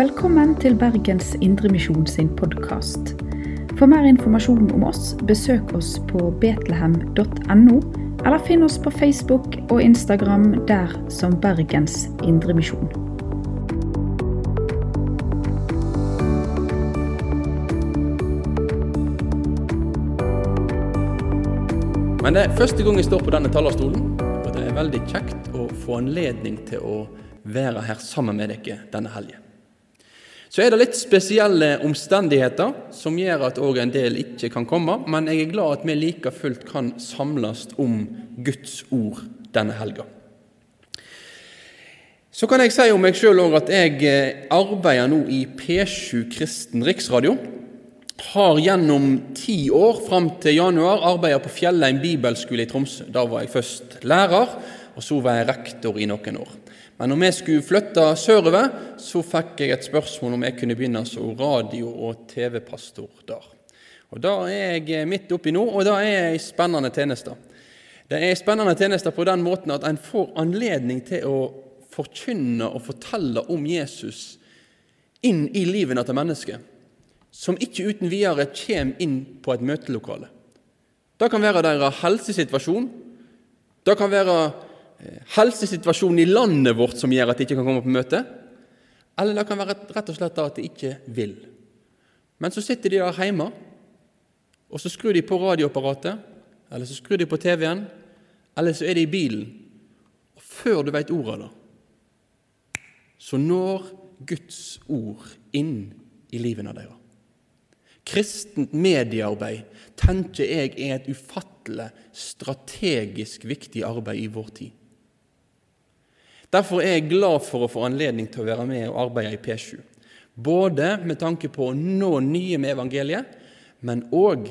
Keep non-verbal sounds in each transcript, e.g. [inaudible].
Velkommen til Bergens Indremisjon sin podkast. For mer informasjon om oss, besøk oss på betlehem.no, eller finn oss på Facebook og Instagram der som Bergens Indremisjon. Men det er første gang jeg står på denne talerstolen, og det er veldig kjekt å få anledning til å være her sammen med dere denne helgen. Så er det litt spesielle omstendigheter som gjør at òg en del ikke kan komme, men jeg er glad at vi like fullt kan samles om Guds ord denne helga. Så kan jeg si om meg sjøl òg at jeg eh, arbeider nå i P7 Kristen Riksradio. Har gjennom ti år fram til januar arbeidet på Fjellheim bibelskole i Tromsø. Da var jeg først lærer, og så var jeg rektor i noen år. Men når vi skulle flytte sørover, så fikk jeg et spørsmål om jeg kunne begynne som radio- og TV-pastor der. Og Da er jeg midt oppi nå, og det er ei spennende tjeneste. Det er spennende tjeneste på den måten at en får anledning til å forkynne og fortelle om Jesus inn i livene til mennesker som ikke uten videre kommer inn på et møtelokale. Det kan være deres helsesituasjon. Det kan være eh, helsesituasjonen i landet vårt som gjør at de ikke kan komme på møte. Eller det kan være rett og slett at de ikke vil. Men så sitter de der hjemme, og så skrur de på radioapparatet, eller så skrur de på TV-en, eller så er de i bilen. Og før du veit ordet av det, så når Guds ord inn i livene deres. Kristent mediearbeid tenker jeg er et ufattelig strategisk viktig arbeid i vår tid. Derfor er jeg glad for å få anledning til å være med og arbeide i P7. Både med tanke på å nå nye med evangeliet, men òg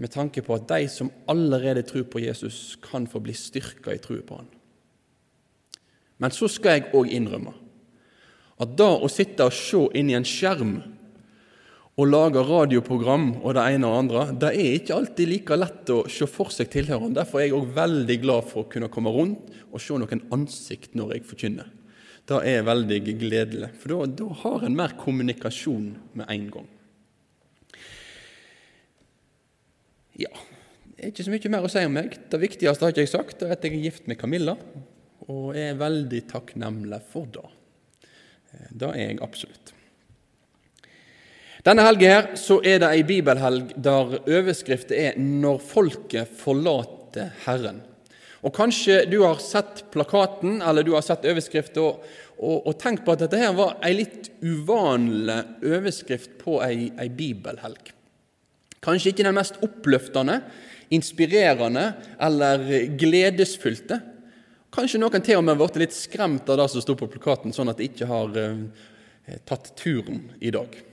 med tanke på at de som allerede tror på Jesus, kan få bli styrka i troen på han. Men så skal jeg òg innrømme at da å sitte og se inn i en skjerm å lage radioprogram og det ene og andre, det er ikke alltid like lett å se for seg tilhørende. Derfor er jeg òg veldig glad for å kunne komme rundt og se noen ansikt når jeg forkynner. Det er veldig gledelig, for da, da har en mer kommunikasjon med en gang. Ja, det er ikke så mye mer å si om meg. Det viktigste har ikke jeg sagt, det er at jeg er gift med Camilla, og er veldig takknemlig for det. Det er jeg absolutt. Denne helgen her så er det ei bibelhelg der overskriften er 'Når folket forlater Herren'. Og Kanskje du har sett plakaten eller du har sett overskriften og, og, og, tenkt på at dette her var ei litt uvanlig overskrift på ei, ei bibelhelg. Kanskje ikke den mest oppløftende, inspirerende eller gledesfylte. Kanskje noen til og med blitt litt skremt av det som sto på plakaten, sånn at de ikke har eh, tatt turen i dag.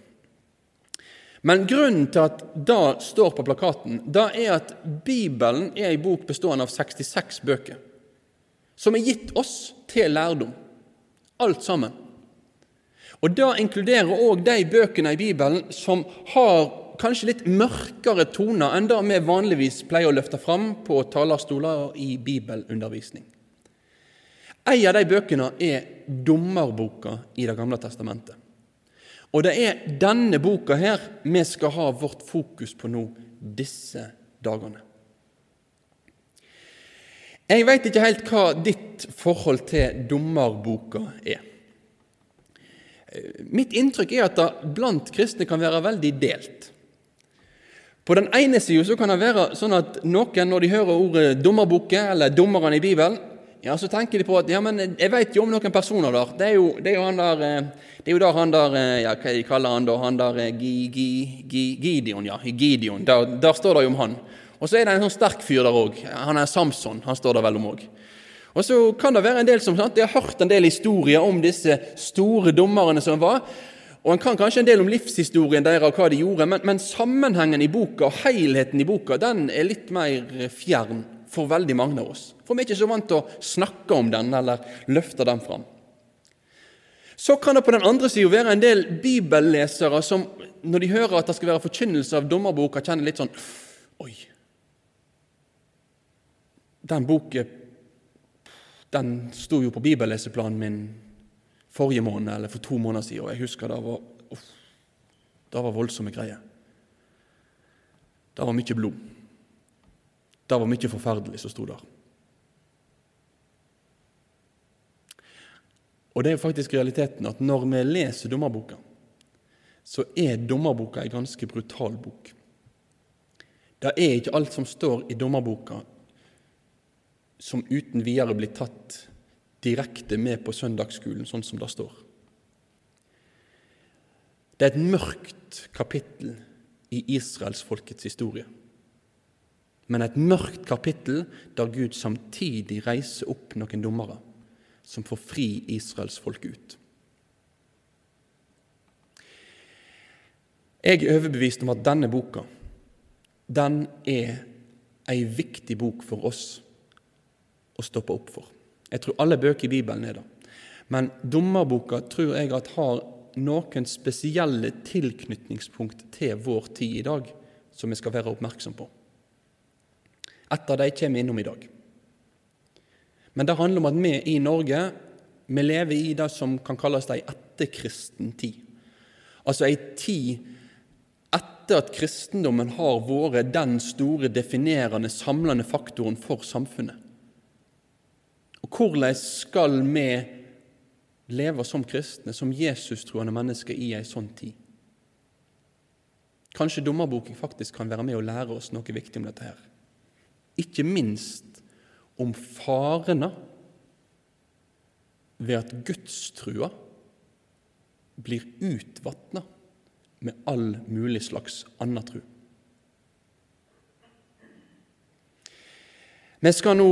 Men grunnen til at det står på plakaten, det er at Bibelen er en bok bestående av 66 bøker, som er gitt oss til lærdom. Alt sammen. Og Det inkluderer òg de bøkene i Bibelen som har kanskje litt mørkere toner enn det vi vanligvis pleier å løfte fram på talerstoler i bibelundervisning. En av de bøkene er Dommerboka i Det gamle testamentet. Og det er denne boka her vi skal ha vårt fokus på nå disse dagene. Jeg veit ikke helt hva ditt forhold til dommerboka er. Mitt inntrykk er at det blant kristne kan være veldig delt. På den ene sida kan det være sånn at noen, når de hører ordet dommerboke eller dommerne i Bibelen, ja, så tenker de på at ja, men jeg vet jo om noen personer der. Det er jo, det er jo han der eh, det er jo der han der eh, ja, Hva de kaller han da? Han der eh, Gideon, ja. Gideon. Der, der, står det jo om han. Og så er det en sånn sterk fyr der òg. Han er Samson. Han står der vel om òg. Og så kan det være en del som sant, de har hørt en del historier om disse store dommerne som var. Og En kan kanskje en del om livshistorien deres og hva de gjorde, men, men sammenhengen i boka og helheten i boka den er litt mer fjern for veldig mange av oss. For vi er ikke så vant til å snakke om den eller løfte den fram. Så kan det på den andre sida være en del bibellesere som når de hører at det skal være forkynnelse av dommerboka, kjenner litt sånn Oi. Den boka den sto jo på bibelleseplanen min forrige måned eller for to måneder siden, og jeg husker det var, uff, det var voldsomme greier. Det var mye blod. Det var mye forferdelig som sto der. Og det er faktisk realiteten at når vi leser dommerboka, så er dommerboka ei ganske brutal bok. Det er ikke alt som står i dommerboka som uten videre blir tatt direkte med på søndagsskolen, sånn som det står. Det er et mørkt kapittel i Israels folkets historie. Men et mørkt kapittel der Gud samtidig reiser opp noen dommere som får fri Israels folk ut. Jeg er overbevist om at denne boka den er ei viktig bok for oss å stoppe opp for. Jeg tror alle bøker i Bibelen er det. Men dommerboka tror jeg at har noen spesielle tilknytningspunkt til vår tid i dag som vi skal være oppmerksom på. Et av dem kommer vi innom i dag. Men det handler om at vi i Norge vi lever i det som kan kalles ei etterkristen tid. Altså ei tid etter at kristendommen har vært den store, definerende, samlende faktoren for samfunnet. Og hvordan skal vi leve som kristne, som Jesus-troende mennesker, i ei sånn tid? Kanskje dommerboken faktisk kan være med å lære oss noe viktig om dette her. Ikke minst om farene ved at gudstrua blir utvatna med all mulig slags anna tru. Vi skal nå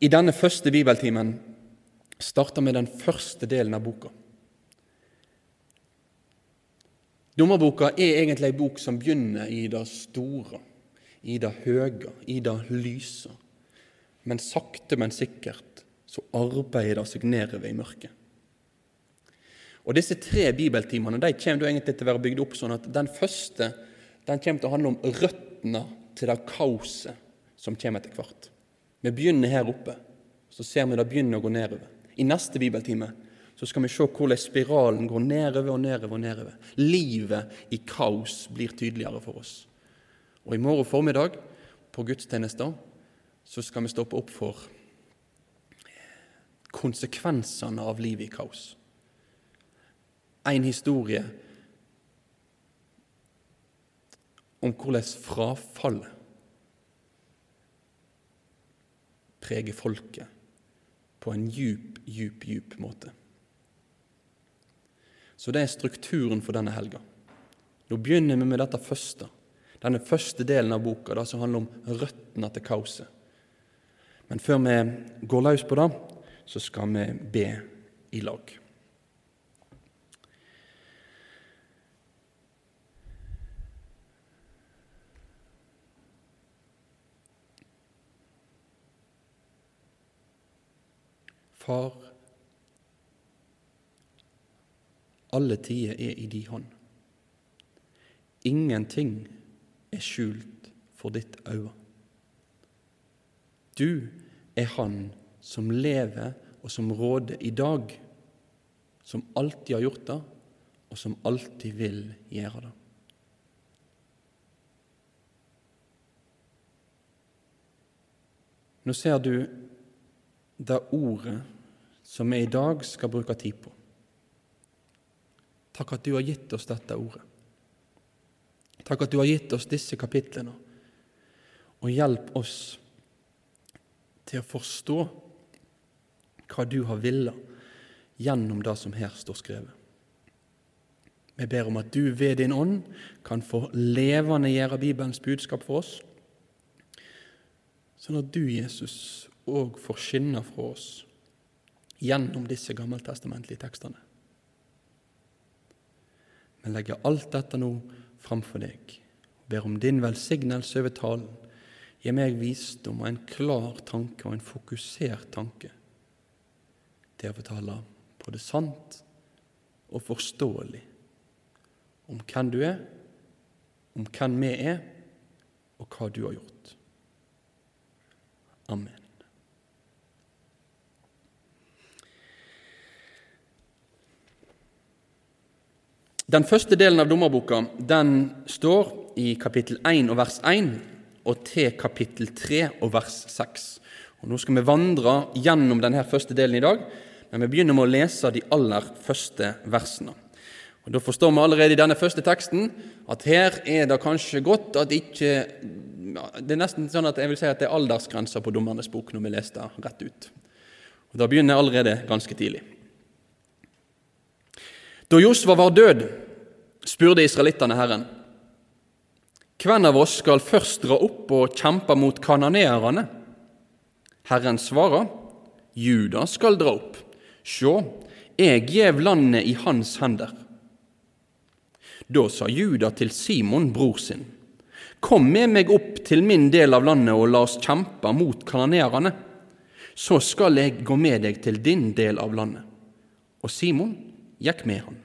i denne første bibeltimen starte med den første delen av boka. Dommerboka er egentlig ei bok som begynner i det store, i det høye, i det lyse. Men sakte, men sikkert så arbeider det seg nedover i mørket. Og Disse tre bibeltimene de kommer egentlig til å være bygd opp sånn at den første den kommer til å handle om røttene til det kaoset som kommer etter hvert. Vi begynner her oppe, så ser vi det begynner å gå nedover. I neste bibeltime så skal vi se hvordan spiralen går nedover og nedover. og nedover. Livet i kaos blir tydeligere for oss. Og i morgen formiddag på gudstjenester så skal vi stoppe opp for konsekvensene av livet i kaos. En historie om hvordan frafallet preger folket på en djup, djup, djup måte. Så det er strukturen for denne helga. Nå begynner vi med dette første, denne første delen av boka, det som handler om røttene til kaoset. Men før vi går løs på det, så skal vi be i lag. Far, alle tider er i di hånd. Ingenting er skjult for ditt øye. Du er Han som lever og som råder i dag, som alltid har gjort det, og som alltid vil gjøre det. Nå ser du det ordet som vi i dag skal bruke tid på. Takk at du har gitt oss dette ordet. Takk at du har gitt oss disse kapitlene, og hjelp oss til å forstå hva du har villet gjennom det som her står skrevet. Vi ber om at du ved din ånd kan få levende gjøre Bibelens budskap for oss, sånn at du, Jesus, òg får skinne fra oss gjennom disse gammeltestamentlige tekstene. Vi legger alt dette nå framfor deg ber om din velsignelse over talen Gi meg visdom og en klar tanke og en fokusert tanke til å fortelle både sant og forståelig om hvem du er, om hvem vi er, og hva du har gjort. Amen. Den første delen av dommerboka den står i kapittel 1 og vers 1 og til kapittel 3 og vers 6. Og Nå skal vi vandre gjennom denne første delen i dag, men vi begynner med å lese de aller første versene. Og Da forstår vi allerede i denne første teksten at her er det kanskje godt at ikke Det er nesten sånn at jeg vil si at det er aldersgrenser på Dommernes bok når vi leser det rett ut. Og Da begynner jeg allerede ganske tidlig. Da Josva var død, spurte israelittene Herren. Hvem av oss skal først dra opp og kjempe mot kananeerne? Herren svarer, Juda skal dra opp. Sjå, jeg gjev landet i hans hender. Da sa Juda til Simon, bror sin, Kom med meg opp til min del av landet og la oss kjempe mot kananeerne. Så skal jeg gå med deg til din del av landet. Og Simon gikk med han.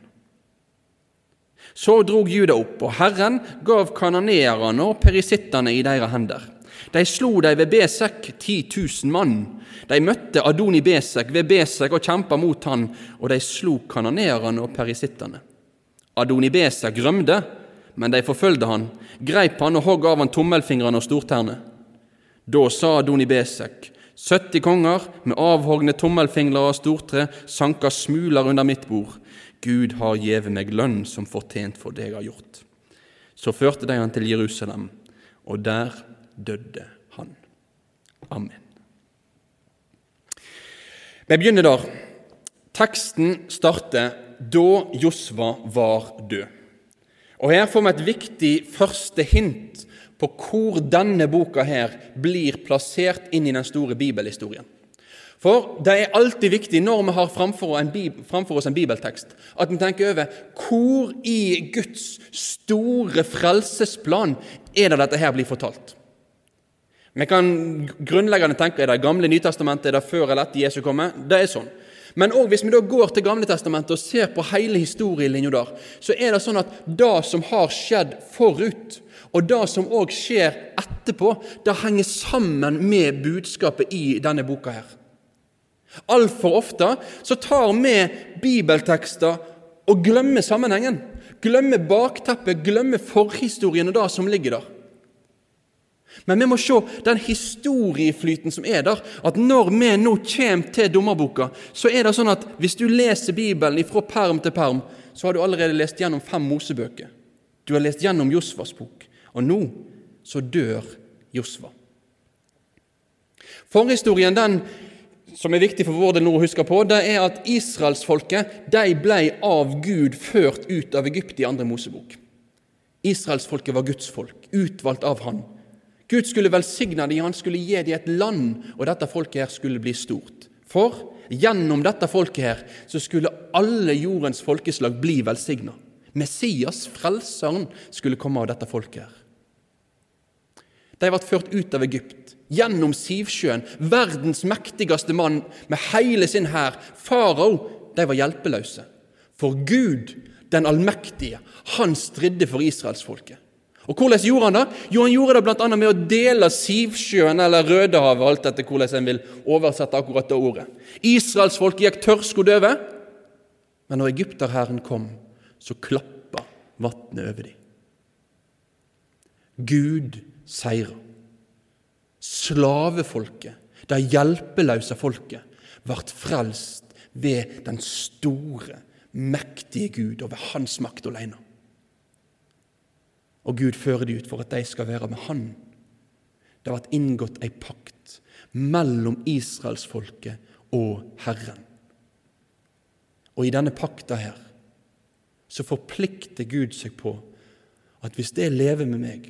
Så drog Juda opp, og Herren gav kanoneerne og perisittene i deres hender. De slo dem ved Besek, ti tusen mann. De møtte Adoni Besek ved Besek og kjempa mot han, og de slo kanoneerne og perisittene. Adoni Besek rømte, men de forfølgde han, greip han og hogg av han tommelfingrene og stortærne. Da sa Adoni Besek, 70 konger med avhogne tommelfingler og stortre sanka smuler under mitt bord. Gud har gjeve meg lønn som fortjent for det jeg har gjort. Så førte de han til Jerusalem, og der døde han. Amen. Vi begynner der. Teksten starter da Josva var død. Og Her får vi et viktig første hint på hvor denne boka her blir plassert inn i den store bibelhistorien. For det er alltid viktig når vi har framfor, framfor oss en bibeltekst, at vi tenker over hvor i Guds store frelsesplan er det dette her blir fortalt. Vi kan grunnleggende tenke er det gamle Nytestamentet, er det før eller etter Jesu komme? Det er sånn. Men også hvis vi da går til Gamle Testamentet og ser på hele historielinja der, så er det sånn at det som har skjedd forut, og det som òg skjer etterpå, det henger sammen med budskapet i denne boka her. Altfor ofte så tar vi bibeltekster og glemmer sammenhengen. Glemmer bakteppet, glemmer forhistorien og det som ligger der. Men vi må se den historieflyten som er der. At når vi nå kommer til dommerboka, så er det sånn at hvis du leser Bibelen fra perm til perm, så har du allerede lest gjennom fem Mosebøker. Du har lest gjennom Josvas bok. Og nå så dør Josva. Forhistorien den som er viktig for vår del nå å huske på, det er at israelsfolket ble av Gud ført ut av Egypt i andre Mosebok. Israelsfolket var Guds folk, utvalgt av Han. Gud skulle velsigne dem, han skulle gi dem et land, og dette folket her skulle bli stort. For gjennom dette folket her så skulle alle jordens folkeslag bli velsigna. Messias, frelseren, skulle komme av dette folket her. De ble ført ut av Egypt gjennom Sivsjøen, verdens mektigste mann med hele sin hær, farao, de var hjelpeløse. For Gud, den allmektige, han stridde for israelsfolket. Og Hvordan gjorde han det? Jo, Han gjorde det bl.a. med å dele Sivsjøen, eller Rødehavet, alt etter hvordan en vil oversette akkurat det ordet. Israelsfolket gikk tørrskodd over, men når egypterhæren kom, så klappa vannet over dem. Gud seira. Slavefolket, det hjelpeløse folket, ble frelst ved den store, mektige Gud og ved hans makt alene. Og Gud fører de ut for at de skal være med Han. Det ble inngått ei pakt mellom israelsfolket og Herren. Og i denne pakta her så forplikter Gud seg på at hvis det lever med meg,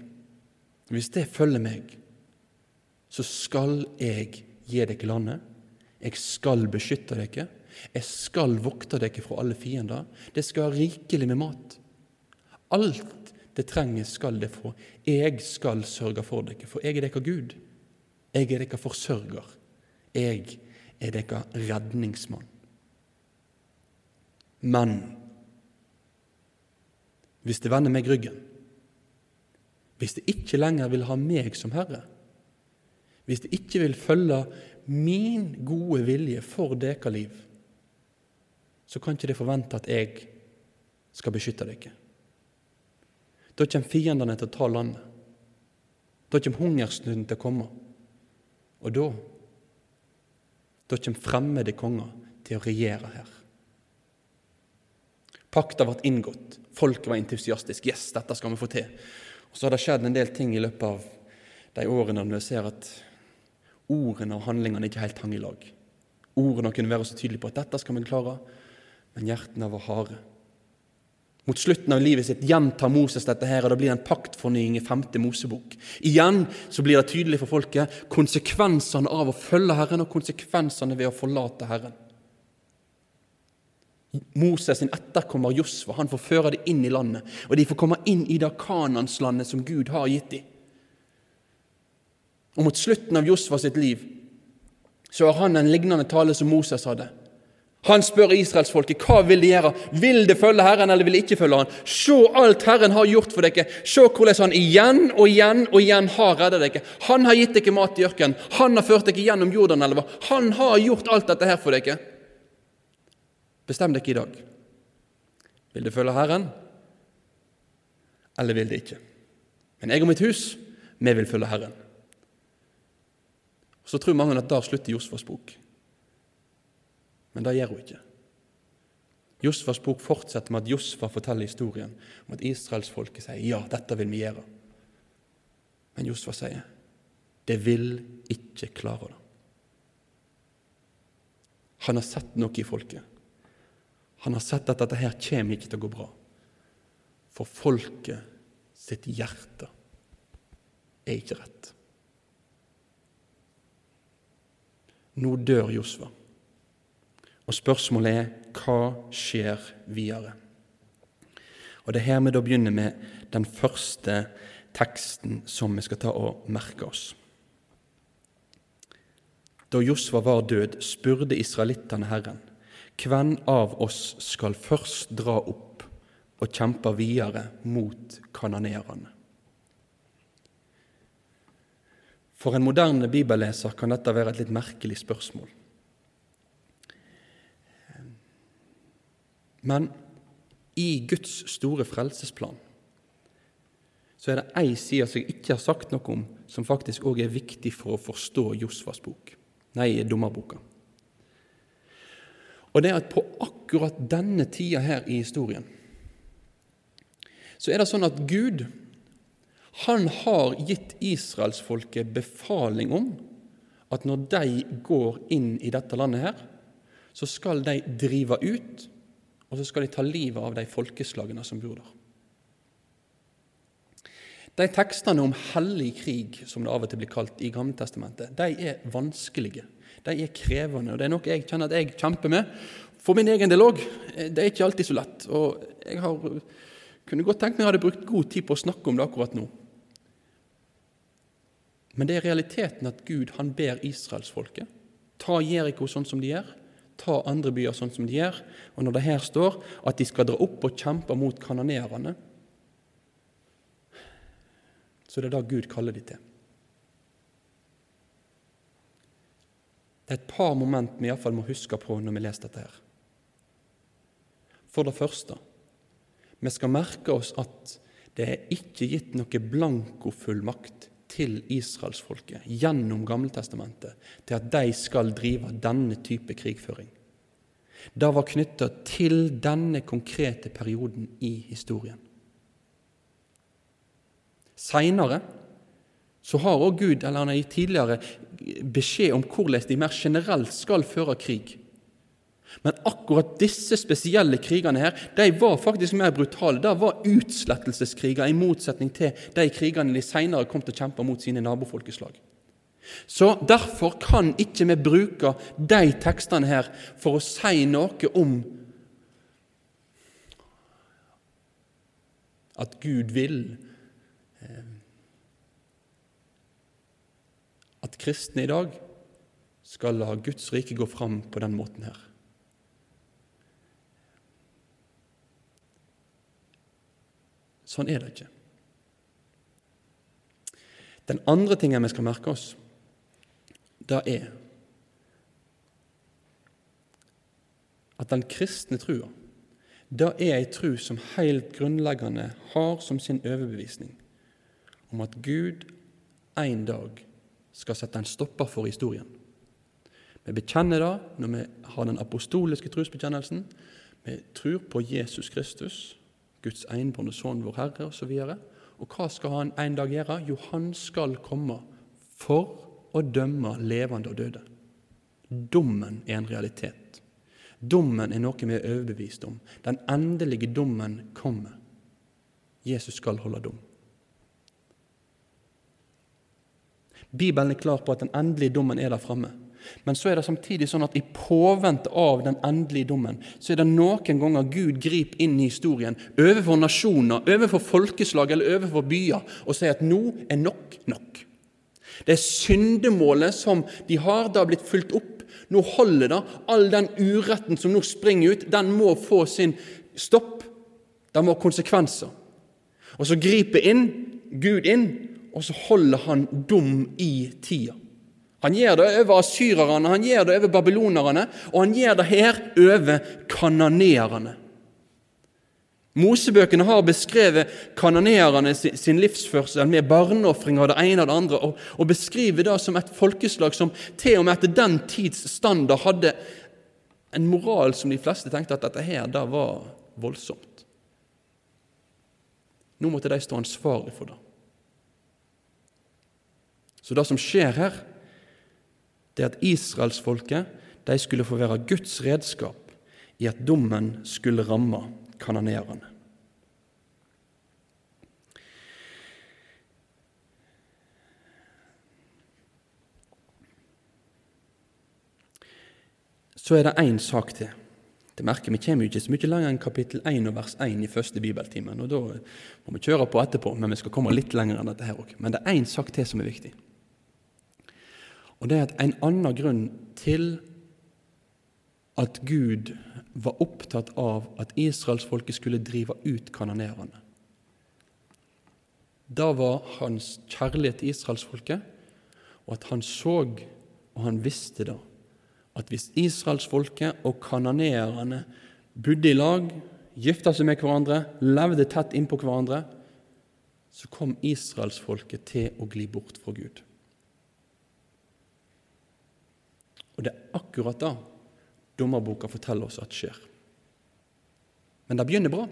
hvis det følger meg, så skal jeg gi dere landet. Jeg skal beskytte dere. Jeg skal vokte dere fra alle fiender. Det skal ha rikelig med mat. Alt det trenger, skal det få. Jeg skal sørge for dere, for jeg er dere Gud. Jeg er dere forsørger. Jeg er dere redningsmann. Men hvis det vender meg ryggen, hvis det ikke lenger vil ha meg som herre, hvis de ikke vil følge min gode vilje for deres liv, så kan ikke de forvente at jeg skal beskytte dere. Da kommer fiendene til å ta landet. Da kommer hungersnøden til å komme. Og da da kommer fremmede konger til å regjere her. Pakta ble inngått. Folk var entusiastiske. Yes, dette skal vi få til. Og Så har det skjedd en del ting i løpet av de årene når vi ser at ordene og handlingene ikke helt hang i lag. Ordene kunne være så tydelige på at dette skal vi klare, men hjertene var harde. Mot slutten av livet sitt gjentar Moses dette her, og det blir en paktfornying i femte Mosebok. Igjen så blir det tydelig for folket konsekvensene av å følge Herren og konsekvensene ved å forlate Herren. Moses sin etterkommer Josva han får føre dem inn i landet, og de får komme inn i det Kananslandet som Gud har gitt dem. Og Mot slutten av Josva sitt liv så har han en lignende tale som Moses hadde. Han spør israelsfolket hva vil de gjøre. Vil de følge Herren, eller vil de ikke følge Han? Se alt Herren har gjort for dere. Se hvordan Han igjen og igjen og igjen har reddet dere. Han har gitt dere mat i ørkenen. Han har ført dere gjennom Jordanelva. Han har gjort alt dette her for dere. Bestem dere i dag. Vil de følge Herren, eller vil de ikke? Men jeg og mitt hus, vi vil følge Herren. Så tror mange at der slutter Josfas bok. Men det gjør hun ikke. Josfas bok fortsetter med at Josfa forteller historien om at israelsfolket sier ja, dette vil vi gjøre. Men Josfa sier det vil ikke klare det. Han har sett noe i folket. Han har sett at dette her kommer ikke til å gå bra. For folket sitt hjerte er ikke rett. Nå dør Josva. Og spørsmålet er hva skjer videre? Og Det er her vi da begynner med den første teksten som vi skal ta og merke oss. Da Josva var død, spurte israelittene Herren, hvem av oss skal først dra opp og kjempe videre mot kanonerene? For en moderne bibelleser kan dette være et litt merkelig spørsmål. Men i Guds store frelsesplan så er det ei side som jeg ikke har sagt noe om, som faktisk òg er viktig for å forstå Josfas bok, nei, dommerboka. Og det er at på akkurat denne tida her i historien så er det sånn at Gud han har gitt israelsfolket befaling om at når de går inn i dette landet her, så skal de drive ut og så skal de ta livet av de folkeslagene som bor der. De tekstene om hellig krig, som det av og til blir kalt i Gammeltestamentet, de er vanskelige. De er krevende, og det er noe jeg kjenner at jeg kjemper med. For min egen del òg. Det er ikke alltid så lett. Og jeg har, kunne godt tenkt meg at jeg hadde brukt god tid på å snakke om det akkurat nå. Men det er realiteten at Gud han ber israelsfolket ta Jeriko sånn som de gjør, ta andre byer sånn som de gjør. Og når det her står at de skal dra opp og kjempe mot kanonerene, så det er det Gud kaller de til. Det er et par moment vi iallfall må huske på når vi leser dette. her. For det første, vi skal merke oss at det er ikke gitt noe blankofullmakt til israelsfolket gjennom Gammeltestamentet til at de skal drive denne type krigføring. Det var knytta til denne konkrete perioden i historien. Seinere så har også Gud eller han har gitt tidligere beskjed om hvordan de mer generelt skal føre krig. Men akkurat disse spesielle krigene her, de var faktisk mer brutale. Det var utslettelseskriger, i motsetning til de krigene de senere kom til å kjempe mot sine nabofolkeslag. Så Derfor kan ikke vi bruke de tekstene her for å si noe om at Gud vil eh, At kristne i dag skal la Guds rike gå fram på den måten her. Sånn er det ikke. Den andre tingen vi skal merke oss, det er at den kristne trua, det er ei tru som helt grunnleggende har som sin overbevisning om at Gud en dag skal sette en stopper for historien. Vi bekjenner det når vi har den apostoliske trosbekjennelsen. Vi tror på Jesus Kristus, Guds enbårne Sønn, vår Herre, osv. Og, og hva skal han en dag gjøre? Jo, han skal komme for å dømme levende og døde. Dommen er en realitet. Dommen er noe vi er overbevist om. Den endelige dommen kommer. Jesus skal holde dom. Bibelen er klar på at den endelige dommen er der framme. Men så er det samtidig sånn at i påvente av den endelige dommen, så er det noen ganger Gud griper inn i historien overfor nasjoner, overfor folkeslag eller overfor byer og sier at nå er nok nok. Det syndemålet som de har, det har blitt fulgt opp. Nå holder det. All den uretten som nå springer ut, den må få sin stopp. Det må ha konsekvenser. Og så griper inn, Gud inn og så holder han dum i tida. Han gjør det over asyrerne, han gjør det over babylonerne, og han gjør det her over kananeerne. Mosebøkene har beskrevet kananeerne sin livsførsel med barneofringer og det ene og det andre, og, beskriver det som et folkeslag som til og med etter den tids standard hadde en moral som de fleste tenkte at dette her da var voldsomt. Nå måtte de stå ansvarlig for det. Så det som skjer her, det at israelsfolket skulle få være Guds redskap i at dommen skulle ramme kanonerene. Så er det én sak til. Det merker Vi kommer ikke så mye lenger enn kapittel 1 og vers 1 i første bibeltimen. og Da må vi kjøre på etterpå, men vi skal komme litt lenger enn dette her òg. Men det er én sak til som er viktig. Og det er at en annen grunn til at Gud var opptatt av at israelsfolket skulle drive ut kanonerene. Da var hans kjærlighet til israelsfolket, og at han så, og han visste da, at hvis israelsfolket og kanonerene bodde i lag, gifta seg med hverandre, levde tett innpå hverandre, så kom israelsfolket til å gli bort fra Gud. Og det er akkurat det dommerboka forteller oss at skjer. Men det begynner bra.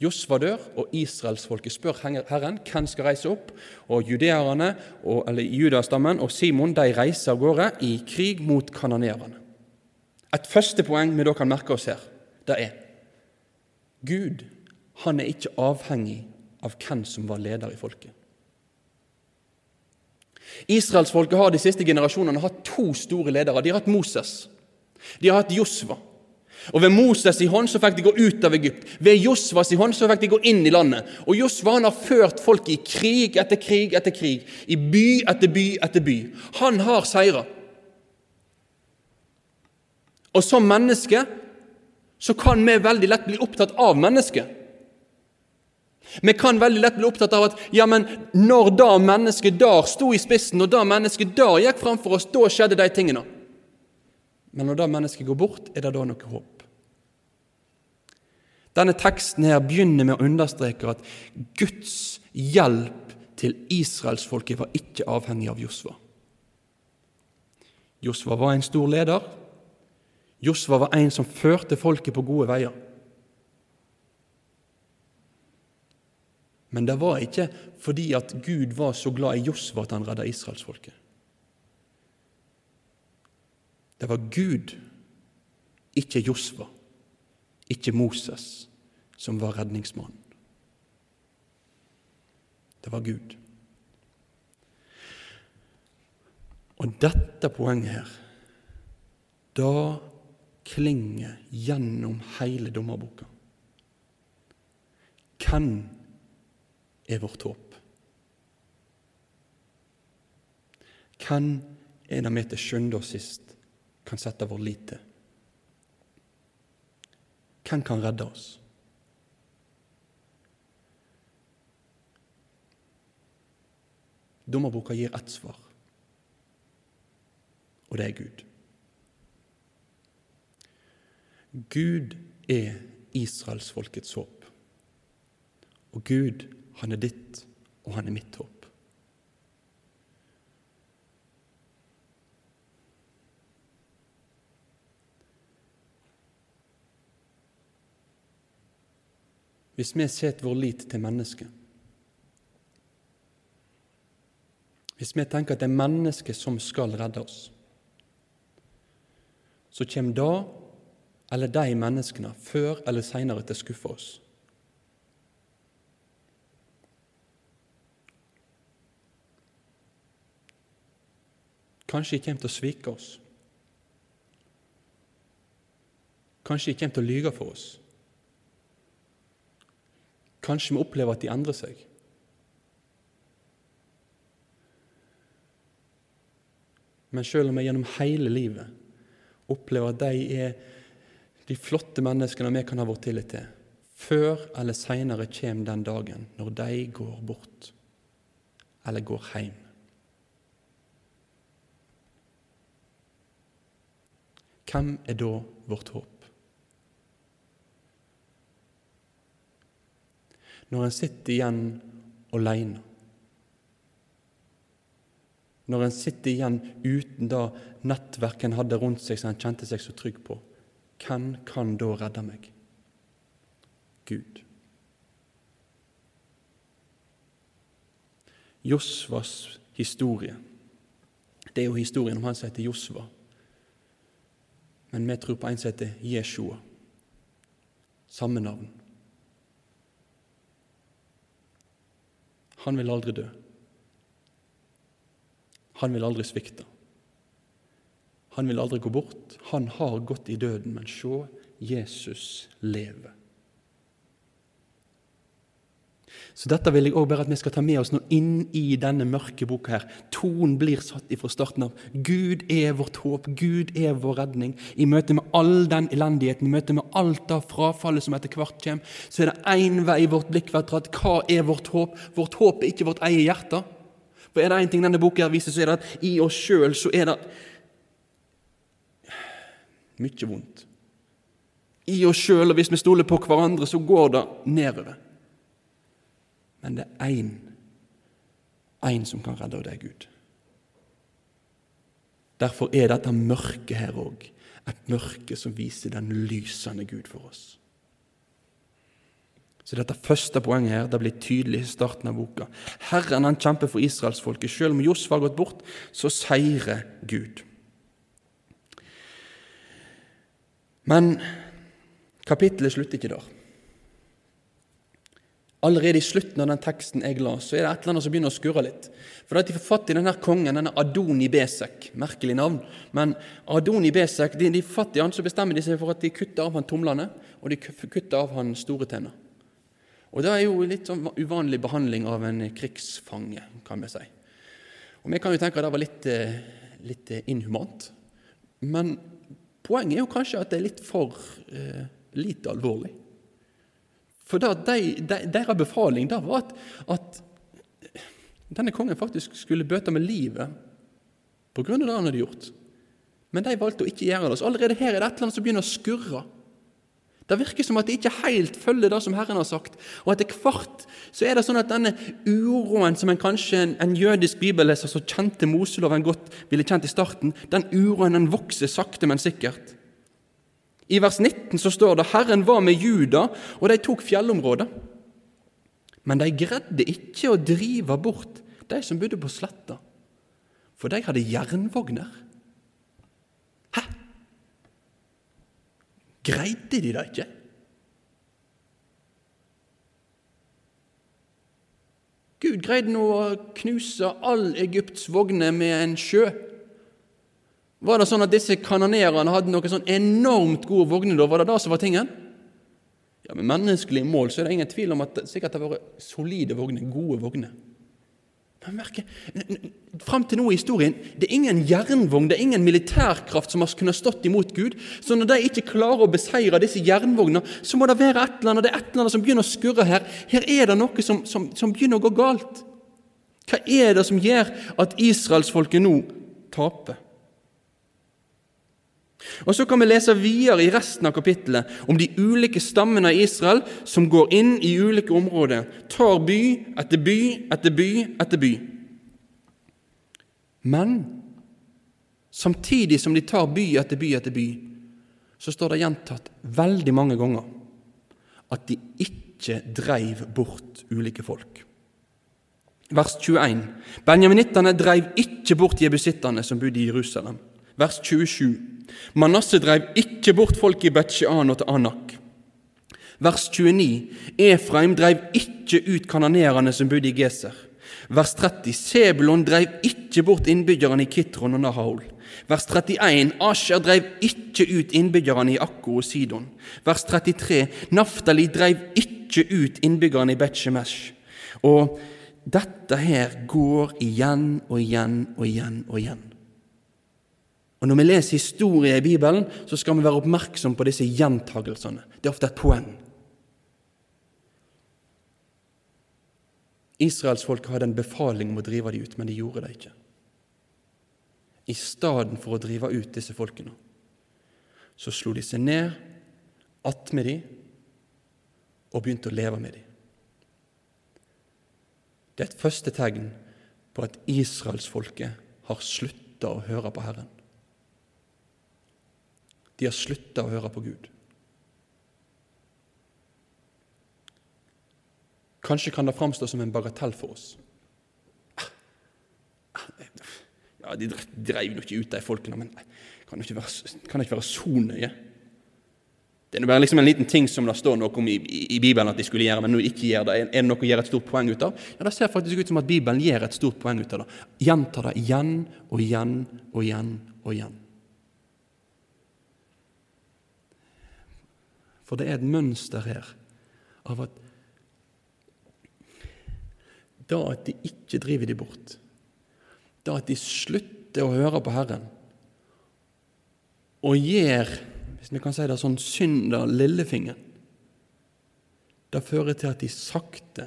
Josva dør, og israelsfolket spør Herren hvem skal reise opp. Og judeerne, eller judastammen og Simon de reiser av gårde i krig mot kanonerene. Et første poeng vi da kan merke oss her, det er Gud han er ikke avhengig av hvem som var leder i folket. Israelsfolket har de siste generasjonene hatt to store ledere. De har hatt Moses. De har hatt Josva. Og Ved Moses i hånd så fikk de gå ut av Egypt. Ved Josvas i hånd så fikk de gå inn i landet. Og Josva han har ført folk i krig etter krig etter krig, i by etter by etter by. Han har seira. Og som menneske så kan vi veldig lett bli opptatt av mennesket. Vi kan veldig lett bli opptatt av at ja, men når da mennesket der sto i spissen, når da mennesket der gikk framfor oss, da skjedde de tingene. Men når da mennesket går bort, er det da noe håp? Denne teksten her begynner med å understreke at Guds hjelp til israelsfolket var ikke avhengig av Josva. Josva var en stor leder. Josva var en som førte folket på gode veier. Men det var ikke fordi at Gud var så glad i Josva at han redda israelsfolket. Det var Gud, ikke Josva, ikke Moses, som var redningsmannen. Det var Gud. Og dette poenget her, da klinger gjennom hele dommerboka. Hvem er vårt håp. Hvem er det vi til sjuende og sist kan sette vår lit til? Hvem kan redde oss? Dommerboka gir ett svar, og det er Gud. Gud er israelsfolkets håp. Og Gud, han er ditt, og han er mitt håp. Hvis vi setter vår lit til mennesket Hvis vi tenker at det er mennesket som skal redde oss, så kommer da eller de menneskene før eller seinere til å skuffe oss. Kanskje de kommer til å svike oss. Kanskje de kommer til å lyge for oss. Kanskje vi opplever at de endrer seg. Men selv om vi gjennom hele livet opplever at de er de flotte menneskene vi kan ha vår tillit til, før eller seinere kommer den dagen når de går bort eller går hjem. Hvem er da vårt håp? Når en sitter igjen aleine, når en sitter igjen uten det nettverket en hadde rundt seg som en kjente seg så trygg på, hvem kan da redde meg? Gud. Josvas historie. Det er jo historien om han som heter Josva. Men vi tror på en som heter Jeshua. Samme navn. Han vil aldri dø. Han vil aldri svikte. Han vil aldri gå bort. Han har gått i døden, men se, Jesus lever. Så Dette vil jeg også bare at vi skal ta med oss nå inn i denne mørke boka. her. Tonen blir satt ifra starten av. Gud er vårt håp, Gud er vår redning. I møte med all den elendigheten, i møte med alt det frafallet som etter hvert kommer, så er det én vei vårt blikk blir dratt. Hva er vårt håp? Vårt håp er ikke vårt eget hjerte. For er det én ting denne boka viser, så er det at i oss sjøl så er det mye vondt. I oss sjøl, og hvis vi stoler på hverandre, så går det nedover. Men det er én, én som kan redde, og det er Gud. Derfor er dette mørket her òg et mørke som viser den lysende Gud for oss. Så dette første poenget her, det blir tydelig i starten av boka. Herren han kjemper for israelsfolket. Selv om Josfa har gått bort, så seirer Gud. Men kapittelet slutter ikke der. Allerede i slutten av den teksten jeg la, så er det et eller annet som begynner å skurre litt. For da de får fatt i denne kongen, denne Adoni Besek, merkelig navn, men Adoni Besek, de, de fatt i han, så bestemmer de seg for at de kutter av han tomlene, og de kutter av han store tenner. Og Det er jo litt sånn uvanlig behandling av en krigsfange, kan vi si. Og Vi kan jo tenke at det var litt, eh, litt eh, inhumant. Men poenget er jo kanskje at det er litt for eh, lite alvorlig. For da, de, de, deres befaling da var at, at, denne kongen faktisk skulle bøte med livet av det han hadde gjort. Men de valgte å ikke gjøre det. Så allerede her er det et eller annet som begynner å skurre. Det virker som at de ikke helt følger det som Herren har sagt. Og etter hvert så er det sånn at denne uroen som en kanskje en, en jødisk bibelleser som kjente Moseloven godt, ville kjent i starten, den uroen den vokser sakte, men sikkert. I vers 19 så står det Herren var med Juda, og de tok fjellområdet. Men de greide ikke å drive bort de som bodde på sletta, for de hadde jernvogner. Hæ? Greide de det ikke? Gud greide nå å knuse all Egypts vogner med en sjø. Var det sånn at disse kanonerene hadde noen sånn enormt gode vogner? da? Var det det som var tingen? Ja, Med menneskelige mål så er det ingen tvil om at det sikkert har vært solide vogner, gode vogner. Men merke, Fram til nå i historien det er ingen jernvogn, det er ingen militærkraft som har kunnet stått imot Gud. Så når de ikke klarer å beseire disse jernvognene, så må det være et eller annet, det er et eller annet som begynner å skurre her. Her er det noe som, som, som begynner å gå galt. Hva er det som gjør at israelsfolket nå taper? Og Så kan vi lese videre i resten av kapittelet om de ulike stammene av Israel som går inn i ulike områder, tar by etter by etter by etter by. Men samtidig som de tar by etter by etter by, så står det gjentatt veldig mange ganger at de ikke dreiv bort ulike folk. Vers 21. Benjaminittene dreiv ikke bort jebusittene som bodde i Jerusalem. Vers 27. Manasseh dreiv ikke bort folk i Betsjean og til Anak. Vers 29. Efraim dreiv ikke ut kanonerene som bodde i Geser. Vers 30. Sebulon dreiv ikke bort innbyggerne i Kitron og Nahaol. Vers 31. Asher dreiv ikke ut innbyggerne i Akko og Sidon. Vers 33. Naftali dreiv ikke ut innbyggerne i Bet-Shemesh. Og dette her går igjen og igjen og igjen og igjen. Og Når vi leser historie i Bibelen, så skal vi være oppmerksom på disse gjentagelsene. Det er ofte et poeng. Israelsfolket hadde en befaling om å drive dem ut, men de gjorde det ikke. I stedet for å drive ut disse folkene, så slo de seg ned attmed dem og begynte å leve med dem. Det er et første tegn på at israelsfolket har slutta å høre på Herren. De har slutta å høre på Gud. Kanskje kan det framstå som en bagatell for oss. Ja, De dreiv jo ikke ut de folkene, men kan det ikke være, kan det ikke være så nøye? Det er bare liksom en liten ting som det står noe om i, i, i, Bibelen at de skulle gjøre, men nå ikke gjør det. Er det noe å gjøre et stort poeng ut av? Ja, Det ser faktisk ut som at Bibelen gjør et stort poeng ut av det. Gjentar det igjen og igjen og igjen og igjen. For det er et mønster her av at da at de ikke driver de bort, da at de slutter å høre på Herren og gjør, hvis vi kan si det sånn, synder lillefingeren, det fører til at de sakte,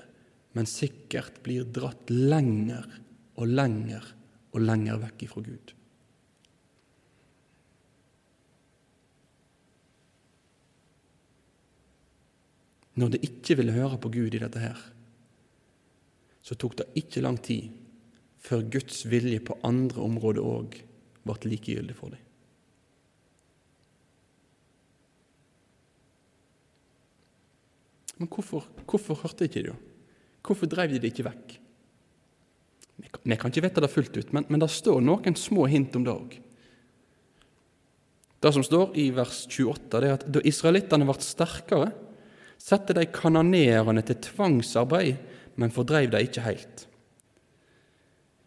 men sikkert blir dratt lenger og lenger og lenger vekk ifra Gud. Når det ikke ville høre på Gud i dette her, så tok det ikke lang tid før Guds vilje på andre områder òg ble likegyldig for dem. Men hvorfor, hvorfor hørte ikke de da? Hvorfor drev de det ikke vekk? Vi kan ikke vite det fullt ut, men, men det står noen små hint om det òg. Det som står i vers 28, det er at da israelittene ble sterkere, sette de kananeerne til tvangsarbeid, men fordreiv de ikke helt.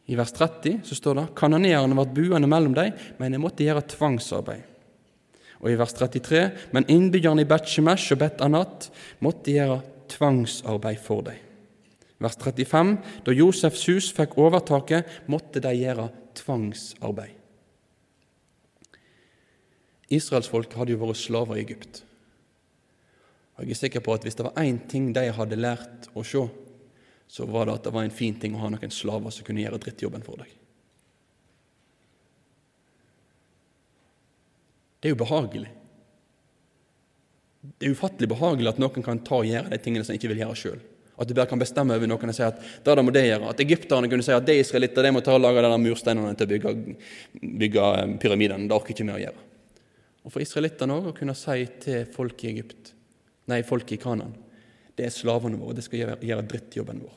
I vers 30 så står det kananeerne ble buende mellom dem, men de måtte gjøre tvangsarbeid. Og i vers 33 men innbyggerne i Bet-Shemesh og Bet-Anat måtte gjøre tvangsarbeid for dem. Vers 35 da Josefs hus fikk overtaket, måtte de gjøre tvangsarbeid. Israelsfolket hadde jo vært slaver i Egypt. Og Jeg er sikker på at hvis det var én ting de hadde lært å se, så var det at det var en fin ting å ha noen slaver som kunne gjøre drittjobben for deg. Det er jo behagelig. Det er ufattelig behagelig at noen kan ta og gjøre de tingene som de ikke vil gjøre sjøl. At du bare kan bestemme over noen og si at det, det må det gjøre. At egypterne kunne si at det israelitter de må ta og lage de mursteinene til å bygge, bygge eh, pyramidene. Det orker ikke vi å gjøre. Og for israelittene òg å kunne si til folk i Egypt nei, folk i Kanan. Det er slavene våre. Det skal gjøre, gjøre drittjobben vår.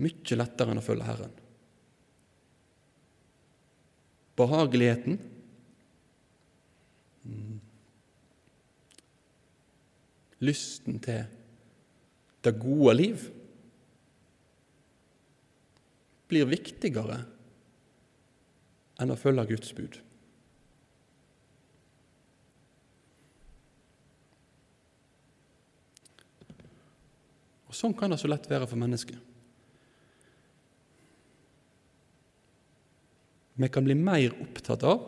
Mykje lettere enn å følge Herren. Behageligheten mm. Lysten til det gode liv blir viktigere enn å følge Guds bud. Sånn kan det så lett være for mennesket. Vi kan bli mer opptatt av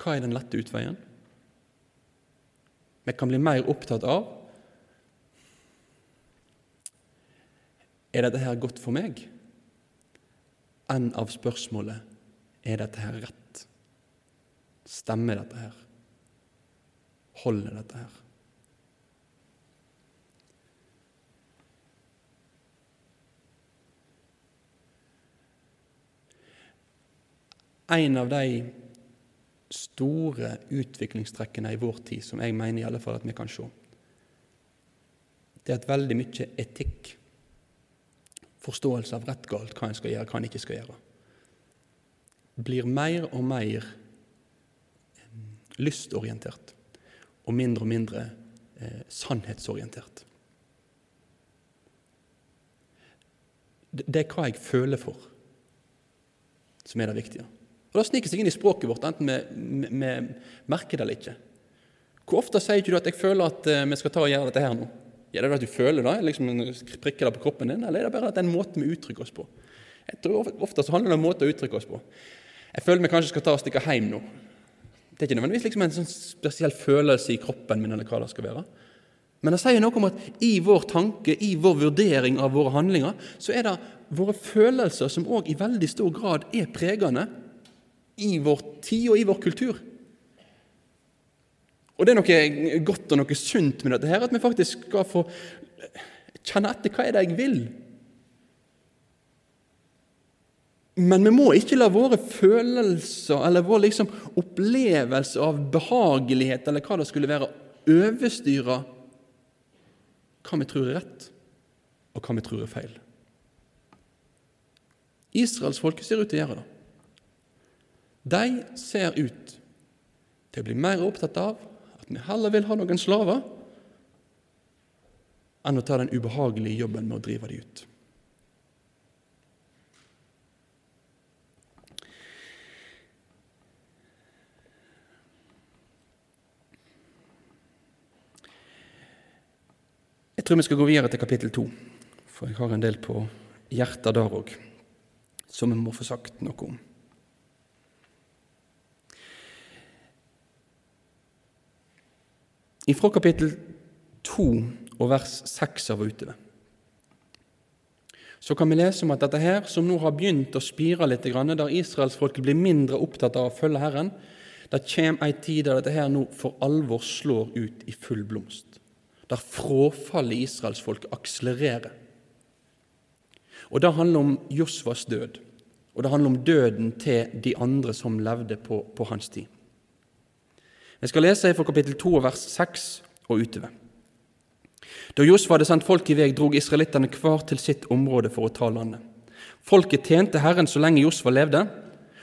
hva er den lette utveien. Vi kan bli mer opptatt av er dette her godt for meg, enn av spørsmålet er dette her rett. Stemmer dette her? Holder dette her? En av de store utviklingstrekkene i vår tid som jeg mener i alle fall at vi kan se, det er at veldig mye etikk, forståelse av rett galt, hva en skal gjøre, hva en ikke skal gjøre, blir mer og mer lystorientert og mindre og mindre eh, sannhetsorientert. Det er hva jeg føler for, som er det viktige. Og Det sniker seg inn i språket vårt, enten vi, merker det eller ikke. Hvor ofte sier ikke du at 'jeg føler at eh, vi skal ta og gjøre dette her nå'? Er det at du føler det, liksom prikker det på kroppen din, eller er det bare at det er en måte vi uttrykker oss på? Jeg tror Ofte så handler det om en måte å uttrykke oss på. Jeg føler vi kanskje skal ta og stikke hjem nå. Det er ikke nødvendigvis liksom en sånn spesiell følelse i kroppen min, eller hva det skal være. Men det sier noe om at i vår tanke, i vår vurdering av våre handlinger, så er det våre følelser som òg i veldig stor grad er pregende i vår tid og i vår kultur. Og det er noe godt og noe sunt med dette her, at vi faktisk skal få kjenne etter hva er det jeg vil. Men vi må ikke la våre følelser eller vår liksom opplevelse av behagelighet eller hva det skulle være, overstyre hva vi tror er rett, og hva vi tror er feil. Israels folke ser ut til å gjøre det. De ser ut til å bli mer opptatt av at vi heller vil ha noen slaver, enn å ta den ubehagelige jobben med å drive dem ut. Jeg tror vi skal gå videre til kapittel to, for jeg har en del på hjertet der òg som vi må få sagt noe om. Ifra kapittel 2 og vers 6 av og så kan vi lese om at dette her, som nå har begynt å spire litt, der israelsfolket blir mindre opptatt av å følge Herren, det kommer ei tid der dette her nå for alvor slår ut i full blomst. Der frafallet i israelsfolket akselererer. Og Det handler om Josvas død, og det handler om døden til de andre som levde på, på hans tid. Jeg skal lese fra kapittel 2, vers 6 og utover. Da Josfa hadde sendt folk i vei, drog israelittene hver til sitt område for å ta landet. Folket tjente Herren så lenge Josfa levde,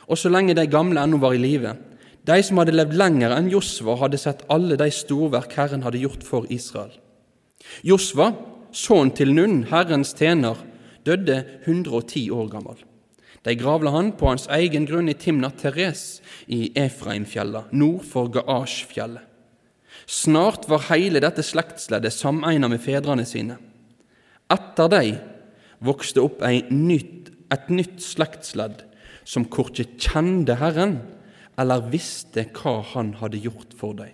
og så lenge de gamle ennå var i live. De som hadde levd lenger enn Josva, hadde sett alle de storverk Herren hadde gjort for Israel. Josva, sønnen til Nun, Herrens tjener, døde 110 år gammel. De gravla han på hans egen grunn i Timnat Teres i Efraimfjella, nord for Gaasjfjellet. Snart var hele dette slektsleddet sameina med fedrene sine. Etter dem vokste opp nytt, et nytt slektsledd som korkje kjente Herren eller visste hva Han hadde gjort for dem.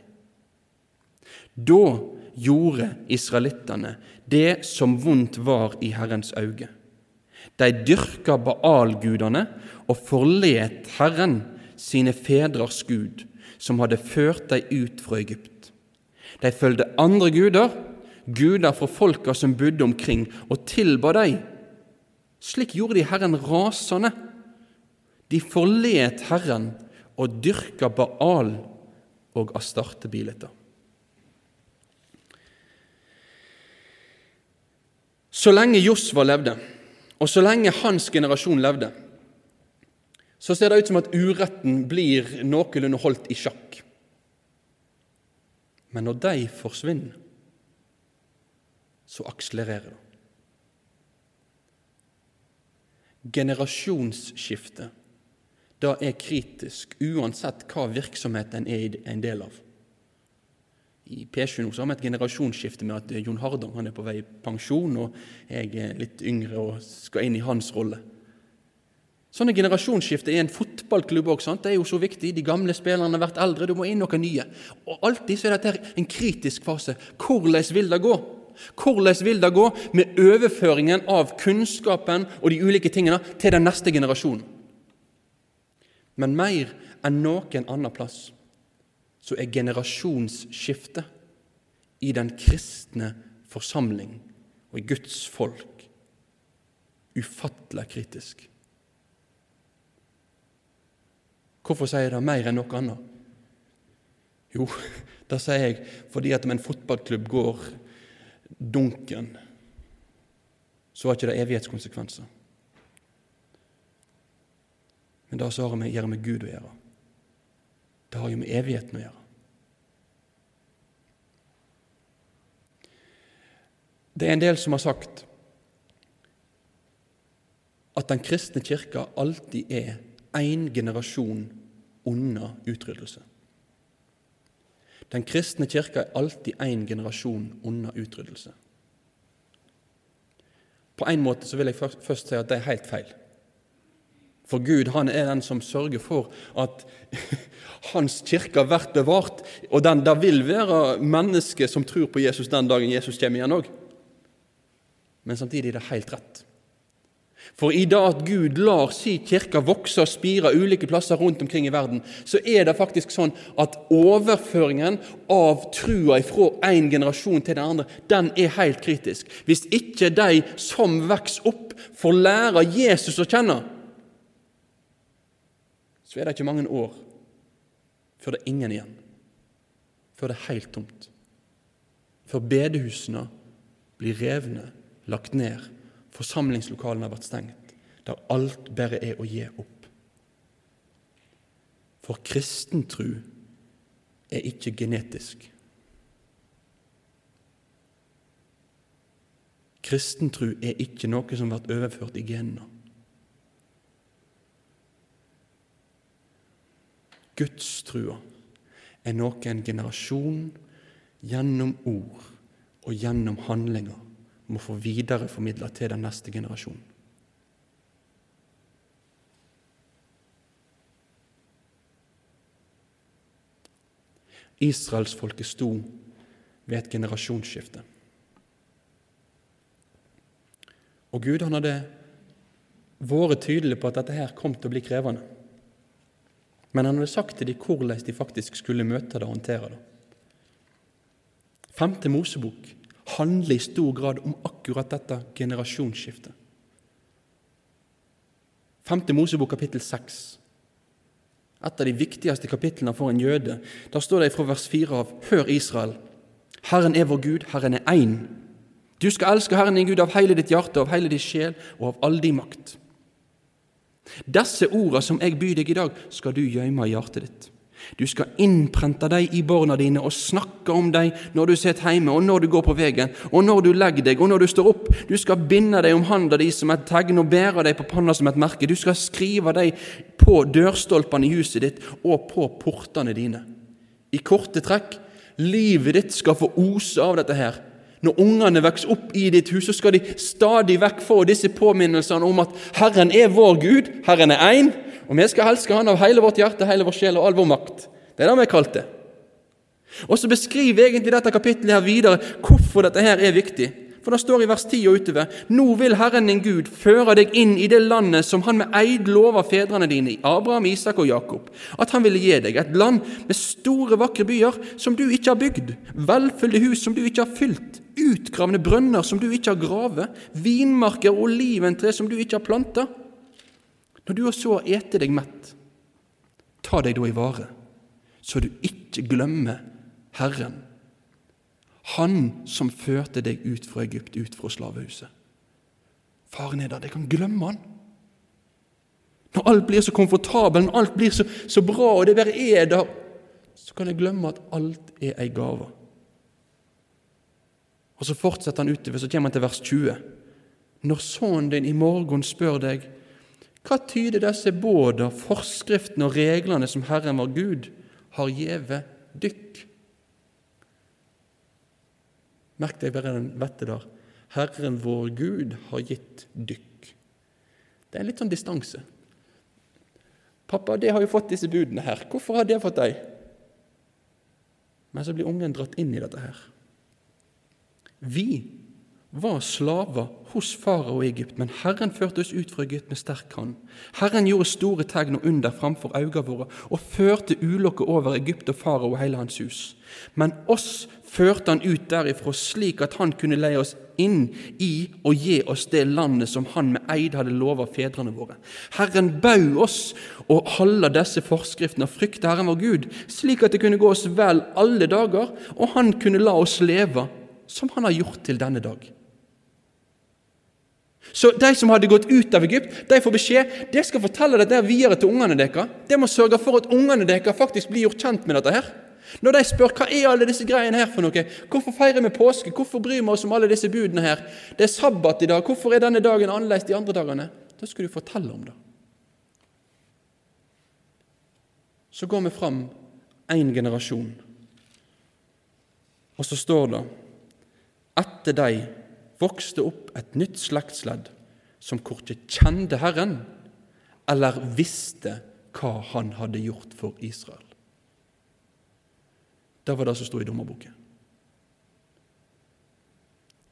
Da gjorde israelittene det som vondt var i Herrens øyne. De dyrka Baal-gudene og forlet Herren, sine fedrers Gud, som hadde ført dem ut fra Egypt. De fulgte andre guder, guder fra folka som bodde omkring, og tilba dem. Slik gjorde de Herren rasende. De forlet Herren og dyrka Baal og Astarte-bileta. Så lenge Josva levde, og så lenge hans generasjon levde, så ser det ut som at uretten blir noenlunde holdt i sjakk. Men når de forsvinner, så akselererer det. Generasjonsskifte det er kritisk uansett hva virksomhet en er en del av. I P7 nå så har vi et generasjonsskifte med at Jon Hardang han er på vei i pensjon, og jeg er litt yngre og skal inn i hans rolle. Sånne generasjonsskifter i en fotballklubb også, det er jo så viktig. De gamle spillerne har vært eldre, du må inn noen nye. Og Alltid så er dette en kritisk fase. Hvordan vil det gå? Hvordan vil det gå med overføringen av kunnskapen og de ulike tingene til den neste generasjonen? Men mer enn noen annen plass så er generasjonsskiftet i den kristne forsamling og i Guds folk ufattelig kritisk. Hvorfor sier jeg det mer enn noe annet? Jo, [laughs] det sier jeg fordi at om en fotballklubb går dunken, så har ikke det evighetskonsekvenser. Men det har vi gjør med Gud å gjøre, det har jo med evigheten å gjøre. Det er en del som har sagt at den kristne kirka alltid er én generasjon unna utryddelse. Den kristne kirka er alltid én generasjon unna utryddelse. På en måte så vil jeg først si at det er helt feil. For Gud han er den som sørger for at [laughs] hans kirke blir bevart. Og den, det vil være mennesker som tror på Jesus den dagen Jesus kommer igjen òg. Men samtidig er det helt rett. For i det at Gud lar si kirke vokse og spire ulike plasser rundt omkring i verden, så er det faktisk sånn at overføringen av trua fra en generasjon til den andre, den er helt kritisk. Hvis ikke de som vokser opp, får lære Jesus å kjenne, så er det ikke mange år før det er ingen igjen. Før det er helt tomt. Før bedehusene blir revne, lagt ned Forsamlingslokalene har vært stengt, der alt bare er å gi opp. For kristentru er ikke genetisk. Kristentru er ikke noe som blir overført i genene. Gudstrua er noe en generasjon gjennom ord og gjennom handlinger må få videreformidla til den neste generasjonen. Israelsfolket sto ved et generasjonsskifte. Og Gud han hadde vært tydelig på at dette her kom til å bli krevende. Men han hadde sagt til dem hvordan de faktisk skulle møte det og håndtere det. Femte Mosebok handler i stor grad om akkurat dette generasjonsskiftet. 5. Mosebok kapittel 6. Et av de viktigste kapitlene for en jøde. Da står det fra vers 4 av Hør, Israel. Herren er vår Gud, Herren er én. Du skal elske Herren din Gud av hele ditt hjerte, av hele din sjel og av all din makt. Disse ordene som jeg byr deg i dag, skal du gjemme i hjertet ditt. Du skal innprente dem i barna dine og snakke om dem når du sitter hjemme, og når du går på veien, og når du legger deg, og når du står opp. Du skal binde dem om handa di som et tegn og bære dem på panna som et merke. Du skal skrive dem på dørstolpene i huset ditt og på portene dine. I korte trekk livet ditt skal få ose av dette her. Når ungene vokser opp i ditt hus, så skal de stadig vekk få disse påminnelsene om at Herren er vår Gud, Herren er én, og vi skal elske Han av hele vårt hjerte, hele vår sjel og all vår makt. Det er det vi har kalt det. Og så beskriver egentlig dette kapittelet her videre hvorfor dette her er viktig. For det står i vers 10 og utover Nå vil Herren din Gud føre deg inn i det landet som Han med eid lover fedrene dine, Abraham, Isak og Jakob, at Han ville gi deg, et land med store, vakre byer som du ikke har bygd, velfylte hus som du ikke har fylt, utgravne brønner som du ikke har gravet, vinmarker og oliventre som du ikke har planta. Når du har så ete deg mett, ta deg da i vare, så du ikke glemmer Herren, Han som førte deg ut fra Egypt, ut fra slavehuset. Faren er der, jeg kan glemme Han. Når alt blir så komfortabelt, når alt blir så, så bra, og det bare er der, så kan jeg glemme at alt er ei gave. Og Så fortsetter han utover, så kommer han til vers 20. Når sønnen din i morgen spør deg hva tyder disse båda, forskriftene og reglene som Herren vår Gud har gjeve dykk? Merk deg bare den vette der. Herren vår Gud har gitt dykk. Det er en litt sånn distanse. Pappa, det har jo fått disse budene her. Hvorfor har det fått deg? Men så blir ungen dratt inn i dette her. Vi var slaver hos farao i Egypt, men Herren førte oss ut fra Egypt med sterk hånd. Herren gjorde store tegn og under fremfor øynene våre og førte ulokket over Egypt og farao og hele hans hus. Men oss førte han ut derifra slik at han kunne leie oss inn i og gi oss det landet som han med eid hadde lova fedrene våre. Herren bau oss å holde disse forskriftene og frykte Herren vår Gud, slik at det kunne gå oss vel alle dager, og han kunne la oss leve som han har gjort til denne dag. Så de som hadde gått ut av Egypt, de får beskjed de skal fortelle dette videre til ungene deres. De må sørge for at ungene deres faktisk blir gjort kjent med dette. her. Når de spør hva er alle disse greiene her for noe, hvorfor feirer vi påske, hvorfor bryr vi oss om alle disse budene her, det er sabbat i dag, hvorfor er denne dagen annerledes de andre dagene? Da skal du fortelle om det. Så går vi fram én generasjon, og så står det etter de vokste opp et nytt slektsledd som korkje kjente Herren eller visste hva han hadde gjort for Israel. Det var det som sto i dommerboken.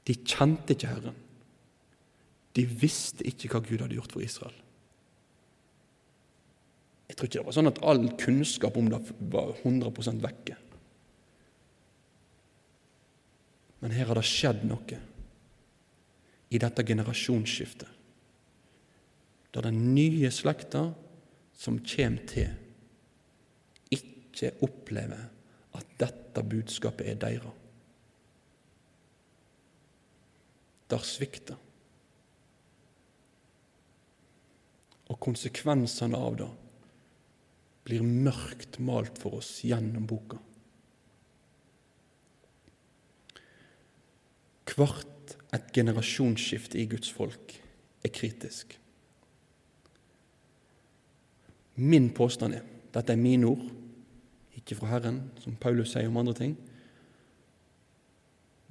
De kjente ikke Herren. De visste ikke hva Gud hadde gjort for Israel. Jeg tror ikke det var sånn at all kunnskap om det var 100% vekke. Men her har det skjedd noe i dette generasjonsskiftet, der den nye slekta som kommer til, ikke opplever at dette budskapet er deres. Der svikter. Og konsekvensene av det blir mørkt malt for oss gjennom boka. Hvert et generasjonsskifte i Guds folk er kritisk. Min påstand er Dette er mine ord, ikke fra Herren, som Paulus sier om andre ting.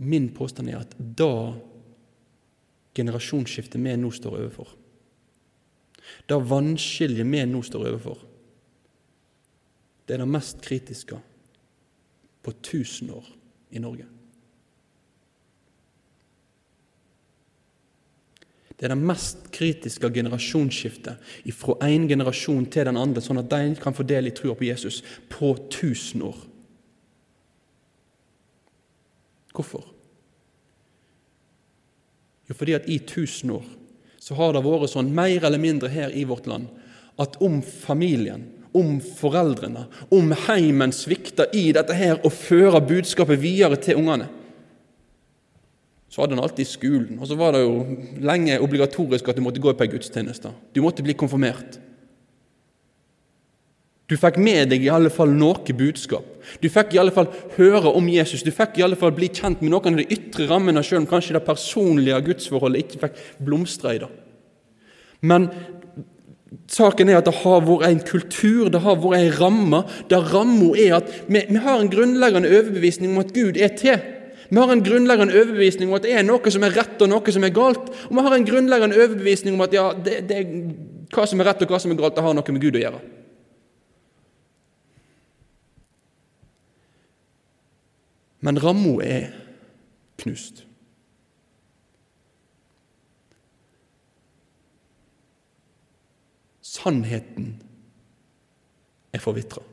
Min påstand er at da generasjonsskiftet vi nå står overfor, da vannskillet vi nå står overfor, det er det mest kritiske på 1000 år i Norge. Det er det mest kritiske generasjonsskiftet fra en generasjon til den andre, sånn at de kan få del i trua på Jesus på 1000 år. Hvorfor? Jo, fordi at i 1000 år så har det vært sånn, mer eller mindre her i vårt land, at om familien, om foreldrene, om heimen svikter i dette her og fører budskapet videre til ungene, så hadde han alltid skolen. Og så var det jo lenge obligatorisk at du måtte gå på ei gudstjeneste. Du måtte bli konfirmert. Du fikk med deg i alle fall noe budskap. Du fikk i alle fall høre om Jesus. Du fikk i alle fall bli kjent med noen av de ytre rammene, selv om kanskje det personlige gudsforholdet ikke fikk blomstre i det. Men saken er at det har vært en kultur, det har vært en ramme. Der ramma er at vi, vi har en grunnleggende overbevisning om at Gud er til. Vi har en grunnleggende overbevisning om at det er noe som er rett og noe som er galt. Og vi har en grunnleggende overbevisning om at ja, det, det, hva som er rett og hva som er galt, det har noe med Gud å gjøre. Men ramma er knust. Sannheten er forvitra.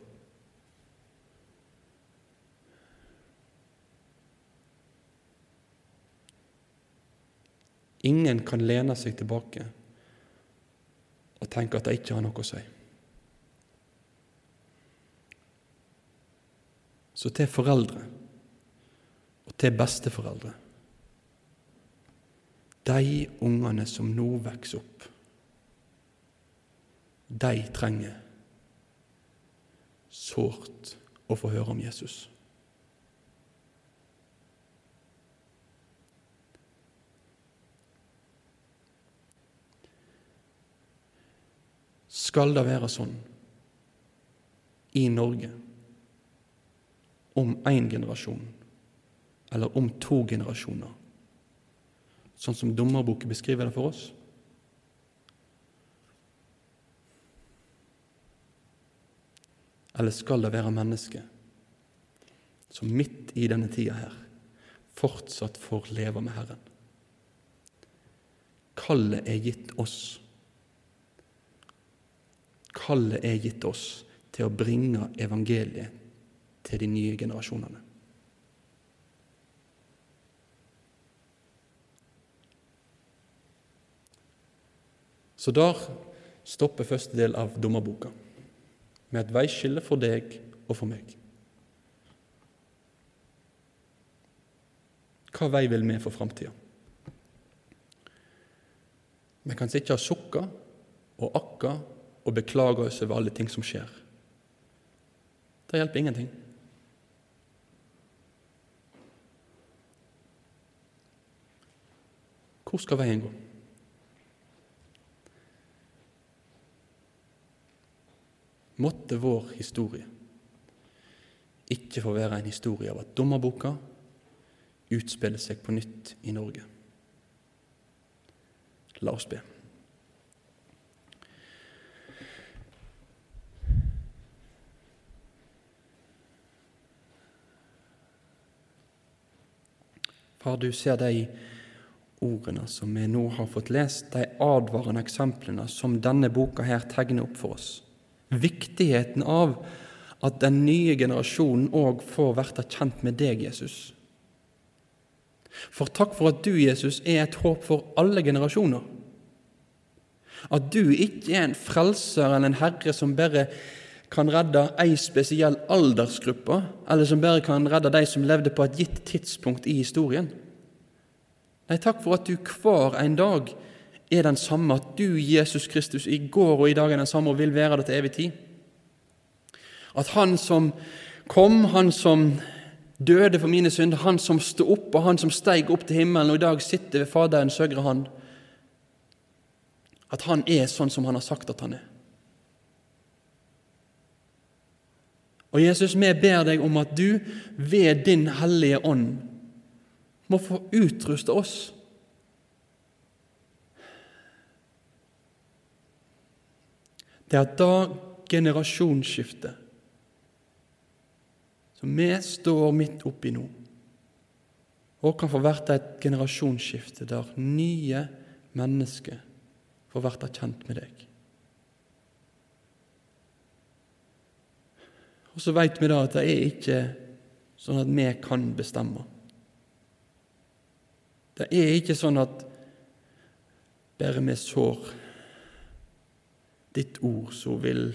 Ingen kan lene seg tilbake og tenke at de ikke har noe å si. Så til foreldre og til besteforeldre De ungene som nå vokser opp, de trenger sårt å få høre om Jesus. Skal det være sånn i Norge om én generasjon eller om to generasjoner, sånn som dommerboken beskriver det for oss? Eller skal det være mennesker som midt i denne tida her fortsatt får leve med Herren? Kallet er gitt oss. Kallet er gitt oss til å bringe evangeliet til de nye generasjonene. Så der stopper første del av dommerboka, med et veiskille for deg og for meg. Hva vei vil vi for framtida? Vi kan sitte og sukke og akke og beklager oss over alle ting som skjer. Det hjelper ingenting. Hvor skal veien gå? Måtte vår historie ikke få være en historie av at dommerboka utspiller seg på nytt i Norge. La oss be. Far, du ser de ordene som vi nå har fått lest, de advarende eksemplene som denne boka her tegner opp for oss. Viktigheten av at den nye generasjonen òg får bli kjent med deg, Jesus. For takk for at du, Jesus, er et håp for alle generasjoner. At du ikke er en frelser eller en herre som bare kan redde ei spesiell aldersgruppe, eller som bare kan redde de som levde på et gitt tidspunkt i historien. Nei, takk for at du hver en dag er den samme, at du, Jesus Kristus, i går og i dag er den samme og vil være det til evig tid. At Han som kom, Han som døde for mine synder, Han som sto opp, og Han som steig opp til himmelen og i dag sitter ved Faderens høyre hånd, at Han er sånn som Han har sagt at Han er. Og Jesus, vi ber deg om at du ved din Hellige Ånd må få utruste oss. Det er da generasjonsskiftet som vi står midt oppi nå, og kan få være et generasjonsskifte der nye mennesker får være kjent med deg. Og så vet vi da at det er ikke sånn at vi kan bestemme. Det er ikke sånn at bare vi sår ditt ord, så vil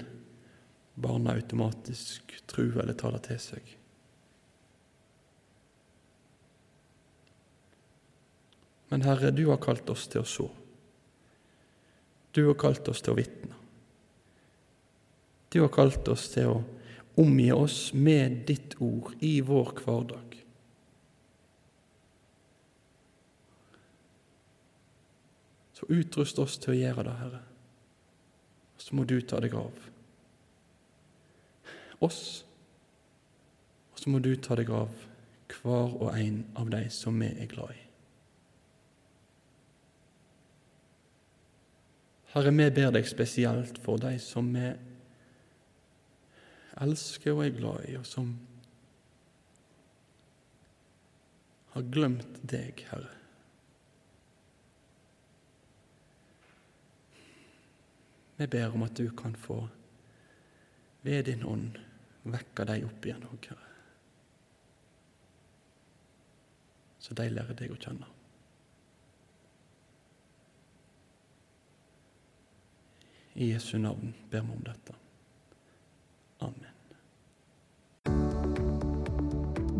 barna automatisk tro eller ta det til seg. Men Herre, du har kalt oss til å så. Du har kalt oss til å vitne. Du har kalt oss til å omgi oss med ditt ord i vår hverdag. Så utrust oss til å gjøre det, Herre. Og så må du ta deg av oss, og så må du ta deg av hver og en av de som vi er glad i. Herre, vi ber deg spesielt for de som vi elsker og er glad i, og som har glemt deg, Herre. Vi ber om at du kan få, ved din ånd, vekke dem opp igjen òg, Herre. Så de lærer deg å kjenne. I Jesu navn ber vi om dette. Amen.